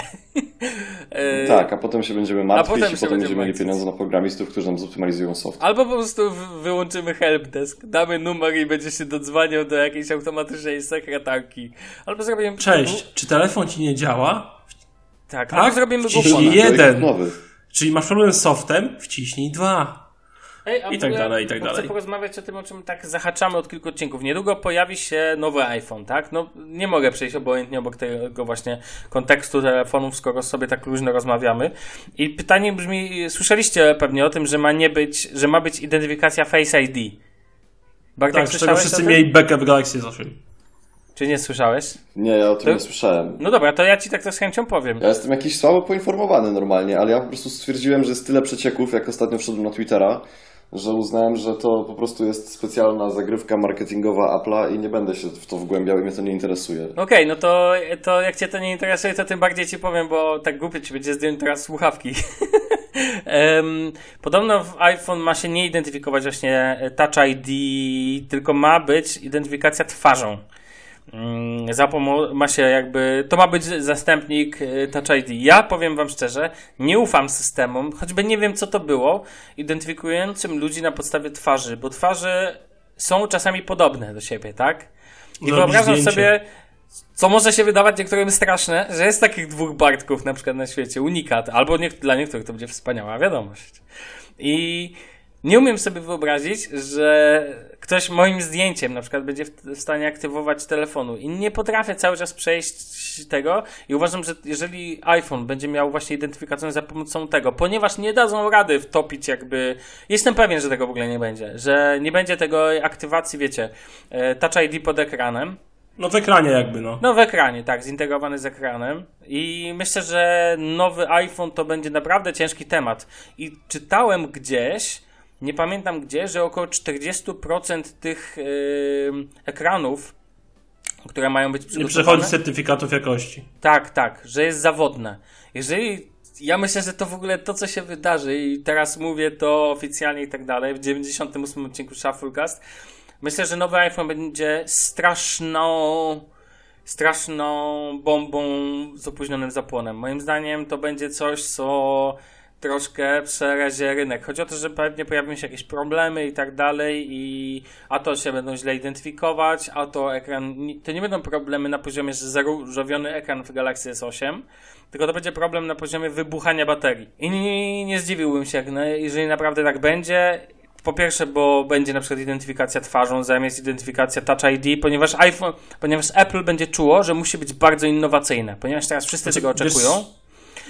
E, tak, a potem się będziemy martwić potem i potem będziemy mieli pieniądze na programistów, którzy nam zoptymalizują soft. Albo po prostu wyłączymy helpdesk, damy numer i będzie się dodzwaniał do jakiejś automatycznej sekretarki. Albo zrobimy... Cześć, czy telefon ci nie działa? Tak, tak? albo zrobimy Wciśnij jeden. Czyli masz problem z softem? Wciśnij dwa. Ej, I tak dalej, i tak dalej. Chcę porozmawiać o tym, o czym tak zahaczamy od kilku odcinków. Niedługo pojawi się nowy iPhone, tak? No, nie mogę przejść obojętnie obok tego właśnie kontekstu telefonów, skoro sobie tak luźno rozmawiamy. I pytanie brzmi, słyszeliście pewnie o tym, że ma nie być, że ma być identyfikacja Face ID. Bartek, tak, z czego wszyscy mieli bekę w Galaxy S8. Czy nie słyszałeś? Nie, ja o tym to... nie słyszałem. No dobra, to ja ci tak to z chęcią powiem. Ja jestem jakiś słabo poinformowany normalnie, ale ja po prostu stwierdziłem, że jest tyle przecieków, jak ostatnio wszedłem na Twittera, że uznałem, że to po prostu jest specjalna zagrywka marketingowa Apple'a i nie będę się w to wgłębiał i mnie to nie interesuje. Okej, okay, no to, to jak cię to nie interesuje, to tym bardziej ci powiem, bo tak głupie ci będzie zdjąć teraz słuchawki. <laughs> podobno w iPhone ma się nie identyfikować właśnie Touch ID, tylko ma być identyfikacja twarzą. Mm, za pomo- ma się jakby, to ma być zastępnik y, Touch ID. Ja powiem wam szczerze, nie ufam systemom, choćby nie wiem co to było, identyfikującym ludzi na podstawie twarzy, bo twarze są czasami podobne do siebie, tak? I wyobrażam zdjęcie. sobie, co może się wydawać niektórym straszne, że jest takich dwóch Bartków na przykład na świecie, unikat, albo nie, dla niektórych to będzie wspaniała wiadomość. I nie umiem sobie wyobrazić, że ktoś moim zdjęciem na przykład będzie w stanie aktywować telefonu i nie potrafię cały czas przejść tego i uważam, że jeżeli iPhone będzie miał właśnie identyfikację za pomocą tego, ponieważ nie dadzą rady wtopić jakby, jestem pewien, że tego w ogóle nie będzie, że nie będzie tego aktywacji, wiecie, e, Touch ID pod ekranem, no w ekranie jakby, no. No w ekranie, tak, zintegrowany z ekranem. I myślę, że nowy iPhone to będzie naprawdę ciężki temat. I czytałem gdzieś, nie pamiętam gdzie, że około 40% tych yy, ekranów, które mają być przygotowane... Nie przechodzi certyfikatów jakości. Tak, tak, że jest zawodne. Jeżeli ja myślę, że to w ogóle to, co się wydarzy i teraz mówię to oficjalnie i tak dalej, w 98 odcinku Shufflecast, myślę, że nowy iPhone będzie straszną straszną bombą z opóźnionym zapłonem. Moim zdaniem to będzie coś, co troszkę przerazi rynek. Chodzi o to, że pewnie pojawią się jakieś problemy i tak dalej i a to się będą źle identyfikować, a to ekran, to nie będą problemy na poziomie, że zaróżowiony ekran w Galaxy S8, tylko to będzie problem na poziomie wybuchania baterii. I nie, nie, zdziwiłbym się, jeżeli naprawdę tak będzie. Po pierwsze, bo będzie na przykład identyfikacja twarzą zamiast identyfikacja Touch ID, ponieważ iPhone, ponieważ Apple będzie czuło, że musi być bardzo innowacyjne, ponieważ teraz wszyscy tego oczekują. Wiesz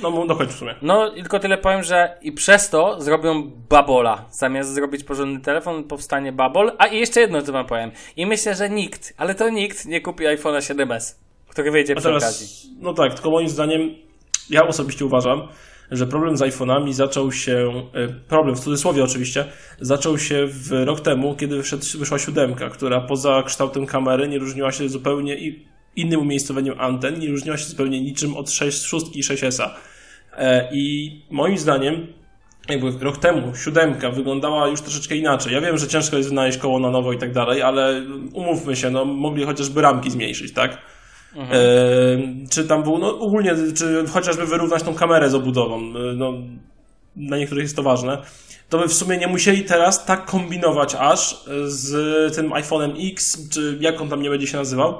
no, dokończ w sumie. No, tylko tyle powiem, że i przez to zrobią babola. Zamiast zrobić porządny telefon, powstanie babol. A i jeszcze jedno, co wam powiem. I myślę, że nikt, ale to nikt nie kupi iPhone'a 7s, który wyjdzie przy teraz, okazji. No tak, tylko moim zdaniem, ja osobiście uważam, że problem z iPhone'ami zaczął się, e, problem w cudzysłowie oczywiście, zaczął się w rok temu, kiedy wyszedł, wyszła siódemka, która poza kształtem kamery nie różniła się zupełnie i innym umiejscowieniem anten, nie różniła się zupełnie niczym od 6, 6 i 6S. E, I moim zdaniem, jakby rok temu siódemka wyglądała już troszeczkę inaczej. Ja wiem, że ciężko jest znaleźć koło na nowo i tak dalej, ale umówmy się, no mogli chociażby ramki zmniejszyć, tak? Mhm. E, czy tam był, no ogólnie, czy chociażby wyrównać tą kamerę z obudową, e, no dla niektórych jest to ważne, to by w sumie nie musieli teraz tak kombinować aż z tym iPhone'em X, czy jak on tam nie będzie się nazywał,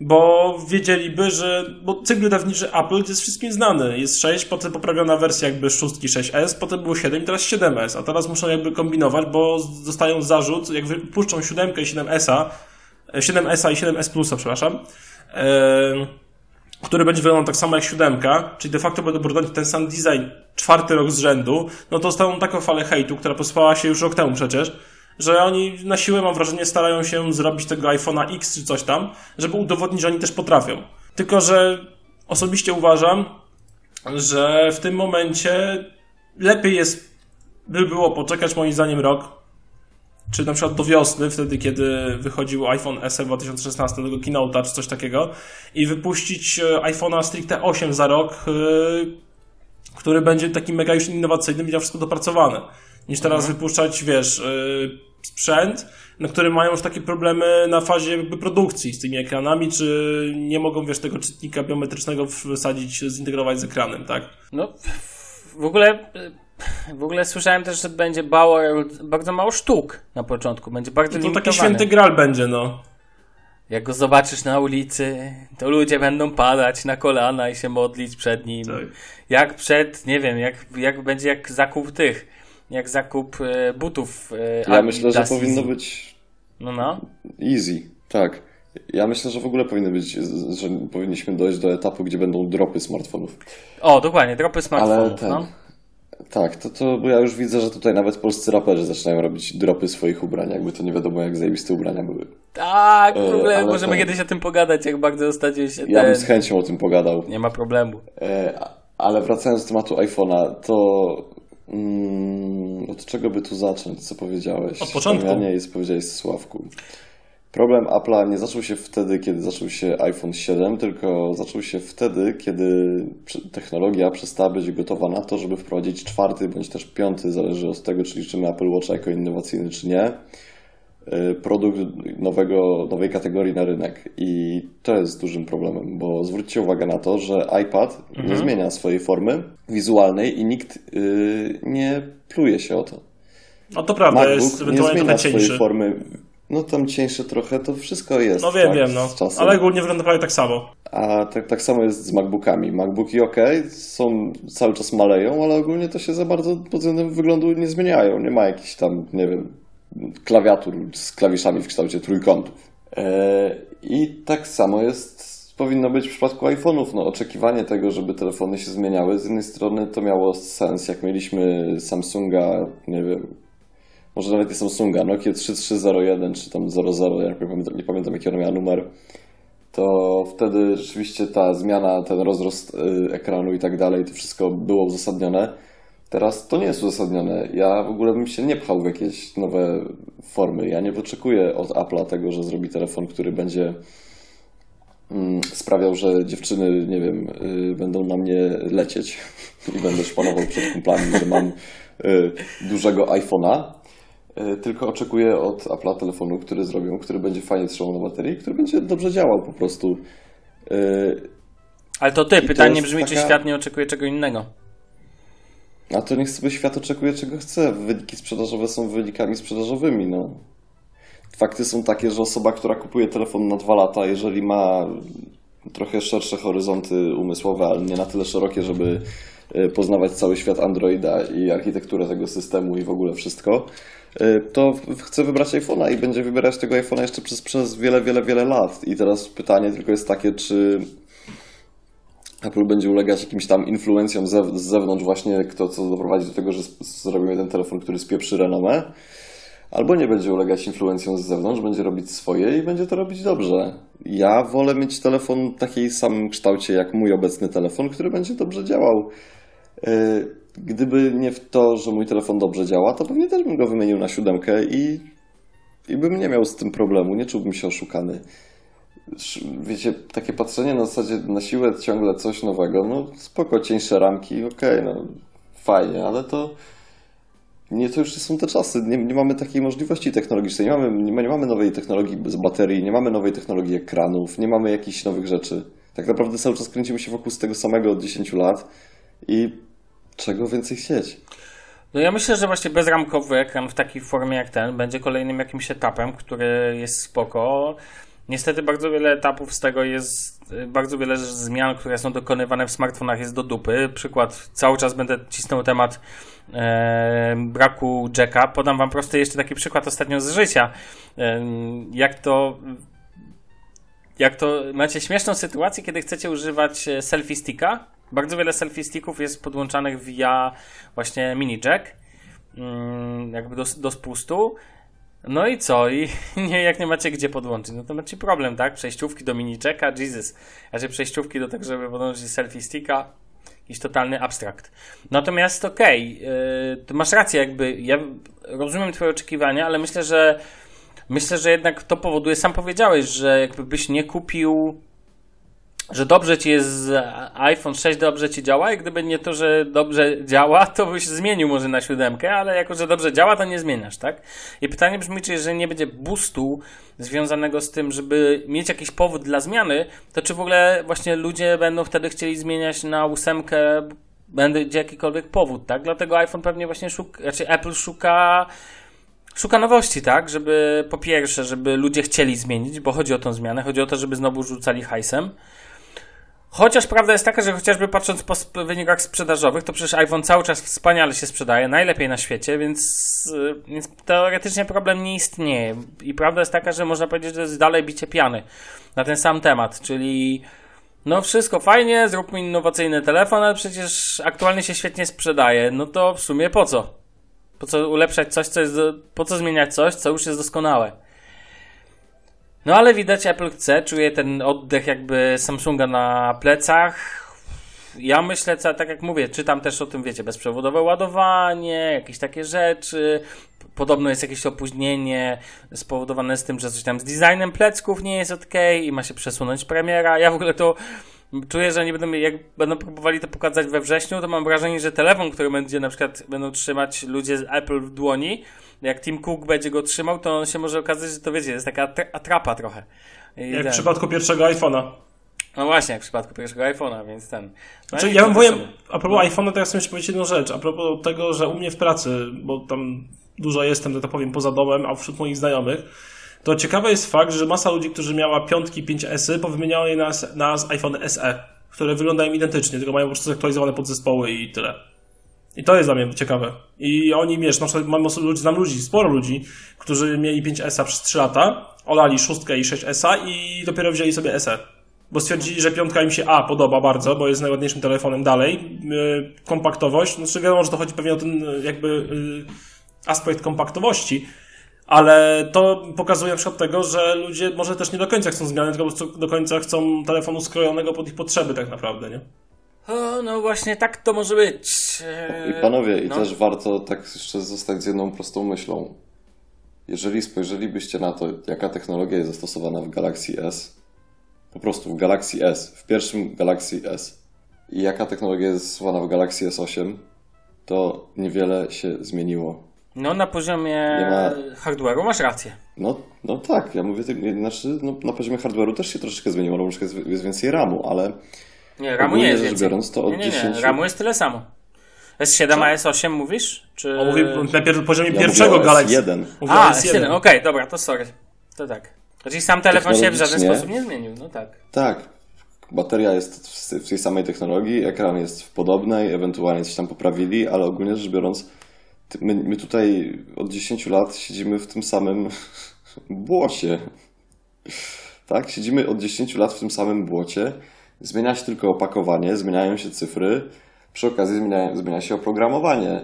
bo wiedzieliby, że bo cykl wydawniczy Apple jest wszystkim znany. Jest 6, potem poprawiona wersja jakby 6 6S, potem było 7 i teraz 7S, a teraz muszą jakby kombinować, bo dostają zarzut, jak wypuszczą 7 i 7S, 7S i 7S Plusa, przepraszam, yy, który będzie wyglądał tak samo jak 7, czyli de facto będą bronić ten sam design czwarty rok z rzędu, no to dostaną taką falę hejtu, która pospała się już rok temu przecież, że oni na siłę, mam wrażenie, starają się zrobić tego iPhone'a X czy coś tam, żeby udowodnić, że oni też potrafią. Tylko, że osobiście uważam, że w tym momencie lepiej jest, by było poczekać moim zdaniem rok, czy na przykład do wiosny, wtedy kiedy wychodził iPhone SE 2016, tego Keynote'a czy coś takiego i wypuścić e, iPhone'a stricte 8 za rok, e, który będzie taki mega już innowacyjny, będzie wszystko dopracowane niż teraz mhm. wypuszczać, wiesz, yy, sprzęt, na którym mają już takie problemy na fazie jakby produkcji z tymi ekranami, czy nie mogą, wiesz, tego czytnika biometrycznego wsadzić, zintegrować z ekranem, tak? No, w ogóle... W ogóle słyszałem też, że będzie mało, bardzo mało sztuk na początku. Będzie bardzo no To taki święty gral będzie, no. Jak go zobaczysz na ulicy, to ludzie będą padać na kolana i się modlić przed nim. Tak. Jak przed, nie wiem, jak, jak będzie jak zakup tych jak zakup e, butów. E, ja myślę, że powinno easy. być. No, no. Easy, tak. Ja myślę, że w ogóle powinno być, że powinniśmy dojść do etapu, gdzie będą dropy smartfonów. O, dokładnie, dropy smartfonów. Ale ten, no. Tak, to, to bo ja już widzę, że tutaj nawet polscy raperzy zaczynają robić dropy swoich ubrań, jakby to nie wiadomo jak zajebiste ubrania były. Tak, w e, ogóle e, możemy kiedyś o tym pogadać, jak bardzo ostatnio się Ja ten... bym z chęcią o tym pogadał. Nie ma problemu. E, ale wracając do tematu iPhone'a, to Mm, od czego by tu zacząć, co powiedziałeś? Od początku. Nie jest, powiedziałeś Sławku. Problem Apple'a nie zaczął się wtedy, kiedy zaczął się iPhone 7, tylko zaczął się wtedy, kiedy technologia przestała być gotowa na to, żeby wprowadzić czwarty bądź też piąty, zależy od tego, czy liczymy Apple Watch jako innowacyjny, czy nie produkt nowego, nowej kategorii na rynek. I to jest dużym problemem, bo zwróćcie uwagę na to, że iPad mhm. nie zmienia swojej formy wizualnej i nikt yy, nie pluje się o to. No to prawda, MacBook jest ewentualnie nie zmienia swojej formy. No tam cieńsze trochę, to wszystko jest. No wiem, tak, wiem, no. Ale ogólnie wygląda prawie tak samo. A tak, tak samo jest z MacBookami. MacBooki ok, są cały czas maleją, ale ogólnie to się za bardzo pod względem wyglądu nie zmieniają. Nie ma jakichś tam, nie wiem, klawiatur z klawiszami w kształcie trójkątów. E, I tak samo jest, powinno być w przypadku iPhone'ów. No, oczekiwanie tego, żeby telefony się zmieniały, z jednej strony to miało sens, jak mieliśmy Samsunga, nie wiem, może nawet nie Samsunga, Nokia 3301 czy tam 00, ja nie pamiętam, nie pamiętam jaki ona miała numer, to wtedy rzeczywiście ta zmiana, ten rozrost y, ekranu i tak dalej, to wszystko było uzasadnione. Teraz to nie jest uzasadnione. Ja w ogóle bym się nie pchał w jakieś nowe formy. Ja nie oczekuję od Apple'a tego, że zrobi telefon, który będzie mm, sprawiał, że dziewczyny, nie wiem, y, będą na mnie lecieć. <laughs> i będę szpanował przed kumplami, że mam y, dużego iPhone'a, y, tylko oczekuję od Apple'a telefonu, który zrobią, który będzie fajnie trzymał na baterii, który będzie dobrze działał po prostu. Ale to ty, pytanie brzmi, taka... czy świat nie oczekuje czego innego? A to niech sobie świat oczekuje czego chce. Wyniki sprzedażowe są wynikami sprzedażowymi, no. Fakty są takie, że osoba, która kupuje telefon na dwa lata, jeżeli ma trochę szersze horyzonty umysłowe, ale nie na tyle szerokie, żeby e, poznawać cały świat Androida i architekturę tego systemu i w ogóle wszystko, e, to chce wybrać iPhone'a i będzie wybierać tego iPhone'a jeszcze przez, przez wiele, wiele, wiele lat. I teraz pytanie tylko jest takie, czy Apple będzie ulegać jakimś tam influencjom z zewnątrz właśnie, kto co doprowadzi do tego, że zrobimy jeden telefon, który spieprzy renomę, albo nie będzie ulegać influencjom z zewnątrz, będzie robić swoje i będzie to robić dobrze. Ja wolę mieć telefon w takiej samym kształcie jak mój obecny telefon, który będzie dobrze działał. E, gdyby nie w to, że mój telefon dobrze działa, to pewnie też bym go wymienił na siódemkę i, i bym nie miał z tym problemu, nie czułbym się oszukany. Wiecie, takie patrzenie na zasadzie na siłę ciągle coś nowego, no spoko, cieńsze ramki, okej, okay, no fajnie, ale to nie, to już są te czasy. Nie, nie mamy takiej możliwości technologicznej. Nie mamy, nie, nie mamy nowej technologii z baterii, nie mamy nowej technologii ekranów, nie mamy jakichś nowych rzeczy. Tak naprawdę cały czas kręcimy się wokół tego samego od 10 lat i czego więcej chcieć? No ja myślę, że właśnie bezramkowy ekran w takiej formie jak ten będzie kolejnym jakimś etapem, który jest spoko. Niestety bardzo wiele etapów z tego jest, bardzo wiele zmian, które są dokonywane w smartfonach jest do dupy. Przykład, cały czas będę cisnął temat e, braku jacka. Podam wam prosty jeszcze taki przykład ostatnio z życia. E, jak to jak to macie śmieszną sytuację, kiedy chcecie używać e, selfie sticka. Bardzo wiele selfie sticków jest podłączanych via właśnie mini jack, mm, jakby do, do spustu. No i co? I <laughs> nie, jak nie macie gdzie podłączyć, no to macie problem, tak? Przejściówki do mini jacka, Jesus. Znaczy przejściówki do tego, żeby podłączyć selfie sticka, jakiś totalny abstrakt. Natomiast okej, okay, yy, masz rację, jakby ja rozumiem twoje oczekiwania, ale myślę, że myślę, że jednak to powoduje, sam powiedziałeś, że jakby byś nie kupił że dobrze ci jest iPhone 6, dobrze ci działa i gdyby nie to, że dobrze działa, to byś zmienił może na siódemkę, ale jako, że dobrze działa, to nie zmieniasz, tak? I pytanie brzmi, czy jeżeli nie będzie boostu związanego z tym, żeby mieć jakiś powód dla zmiany, to czy w ogóle właśnie ludzie będą wtedy chcieli zmieniać na ósemkę, będzie jakikolwiek powód, tak? Dlatego iPhone pewnie właśnie szuka, znaczy Apple szuka szuka nowości, tak? Żeby po pierwsze, żeby ludzie chcieli zmienić, bo chodzi o tą zmianę, chodzi o to, żeby znowu rzucali hajsem. Chociaż prawda jest taka, że chociażby patrząc po wynikach sprzedażowych, to przecież iPhone cały czas wspaniale się sprzedaje, najlepiej na świecie, więc, y, więc teoretycznie problem nie istnieje. I prawda jest taka, że można powiedzieć, że jest dalej bicie piany na ten sam temat, czyli no wszystko fajnie, zróbmy innowacyjny telefon, ale przecież aktualnie się świetnie sprzedaje. No to w sumie po co? Po co ulepszać coś, co jest, do, po co zmieniać coś, co już jest doskonałe? No ale widać Apple chce, czuje ten oddech jakby Samsunga na plecach. Ja myślę, co, tak jak mówię, czytam też o tym, wiecie, bezprzewodowe ładowanie, jakieś takie rzeczy. Podobno jest jakieś opóźnienie spowodowane z tym, że coś tam z designem plecków nie jest ok i ma się przesunąć premiera. Ja w ogóle to czuję, że nie będą, jak będą próbowali to pokazać we wrześniu, to mam wrażenie, że telefon, który będzie na przykład będą trzymać ludzie z Apple w dłoni, jak Tim Cook będzie go trzymał, to on się może okazać, że to wiecie, jest taka atrapa trochę. I jak ten... w przypadku pierwszego iPhone'a. No właśnie, jak w przypadku pierwszego iPhone'a, więc ten. No znaczy, ja powiem, a propos no. iPhone'a, to ja chcę jeszcze powiedzieć jedną rzecz. A propos tego, że u mnie w pracy, bo tam dużo jestem, że tak powiem, poza domem, a wśród moich znajomych, to ciekawy jest fakt, że masa ludzi, którzy miała piątki 5S, powymieniała je na, na iPhone SE, które wyglądają identycznie, tylko mają po prostu zaktualizowane podzespoły i tyle. I to jest dla mnie ciekawe. I oni, wiesz, na przykład mam ludzi, znam ludzi, sporo ludzi, którzy mieli 5S przez 3 lata, olali 6 i 6S i dopiero wzięli sobie SE. Bo stwierdzili, że piątka im się A podoba bardzo, bo jest najładniejszym telefonem dalej. Yy, kompaktowość, znaczy wiadomo, że to chodzi pewnie o ten jakby yy, aspekt kompaktowości, ale to pokazuje na przykład tego, że ludzie może też nie do końca chcą zmiany, tylko do końca chcą telefonu skrojonego pod ich potrzeby tak naprawdę, nie? O, no właśnie tak to może być. I panowie, i no. też warto tak jeszcze zostać z jedną prostą myślą. Jeżeli spojrzelibyście na to, jaka technologia jest zastosowana w Galaxy S, po prostu w Galaxy S, w pierwszym Galaxy S, i jaka technologia jest stosowana w Galaxy S8, to niewiele się zmieniło. No na poziomie ma... hardware'u masz rację. No, no tak, ja mówię, znaczy, no, na poziomie hardware'u też się troszeczkę zmieniło, bo jest, jest więcej RAMu, ale nie, RAMu nie jest więcej. biorąc, to od nie, nie, nie. 10... RAMu jest tyle samo. S7 a S8 mówisz? Czy... On mówi na poziomie ja pierwszego Galaxy. S1. A, S1, okej, okay, dobra, to sorry. To tak. Czyli sam telefon się w żaden sposób nie zmienił, no tak. Tak. Bateria jest w tej samej technologii, ekran jest w podobnej, ewentualnie coś tam poprawili, ale ogólnie rzecz biorąc, my, my tutaj od 10 lat siedzimy w tym samym <laughs> błocie. Tak, siedzimy od 10 lat w tym samym błocie. Zmienia się tylko opakowanie, zmieniają się cyfry, przy okazji zmienia, zmienia się oprogramowanie.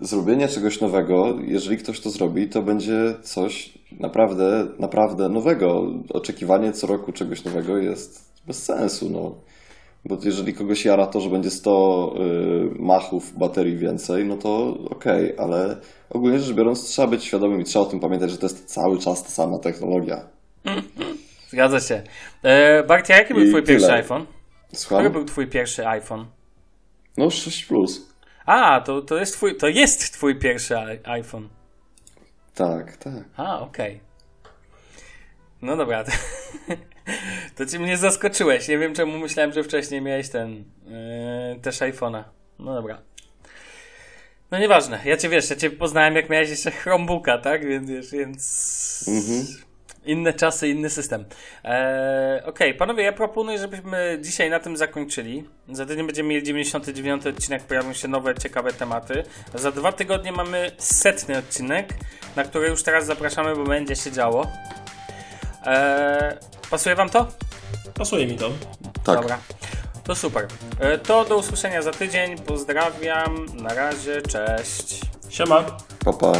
Zrobienie czegoś nowego, jeżeli ktoś to zrobi, to będzie coś naprawdę, naprawdę nowego. Oczekiwanie co roku czegoś nowego jest bez sensu. No. Bo jeżeli kogoś jara to, że będzie 100 y, machów baterii więcej, no to okej, okay, ale ogólnie rzecz biorąc trzeba być świadomym i trzeba o tym pamiętać, że to jest cały czas ta sama technologia. Zgadza się. E, Bartia, jaki był I twój tyle. pierwszy iPhone? Słucham? Który był twój pierwszy iPhone? No 6 Plus. A, to, to, jest twój, to jest twój pierwszy iPhone. Tak, tak. A, okej. Okay. No dobra. <laughs> To ci mnie zaskoczyłeś. Nie wiem czemu myślałem, że wcześniej miałeś ten yy, też iPhone'a. No dobra. No nieważne. Ja cię wiesz, ja cię poznałem jak miałeś jeszcze Chromebooka, tak? Więc wiesz, więc mhm. Inne czasy, inny system. Eee, Okej, okay, panowie, ja proponuję, żebyśmy dzisiaj na tym zakończyli. Za tydzień będziemy mieli 99 odcinek, pojawią się nowe, ciekawe tematy. Za dwa tygodnie mamy setny odcinek, na który już teraz zapraszamy, bo będzie się działo. Eee, pasuje wam to? Pasuje mi to. Tak. Dobra. To super. Eee, to do usłyszenia za tydzień. Pozdrawiam. Na razie. Cześć. Siema. Pa, pa.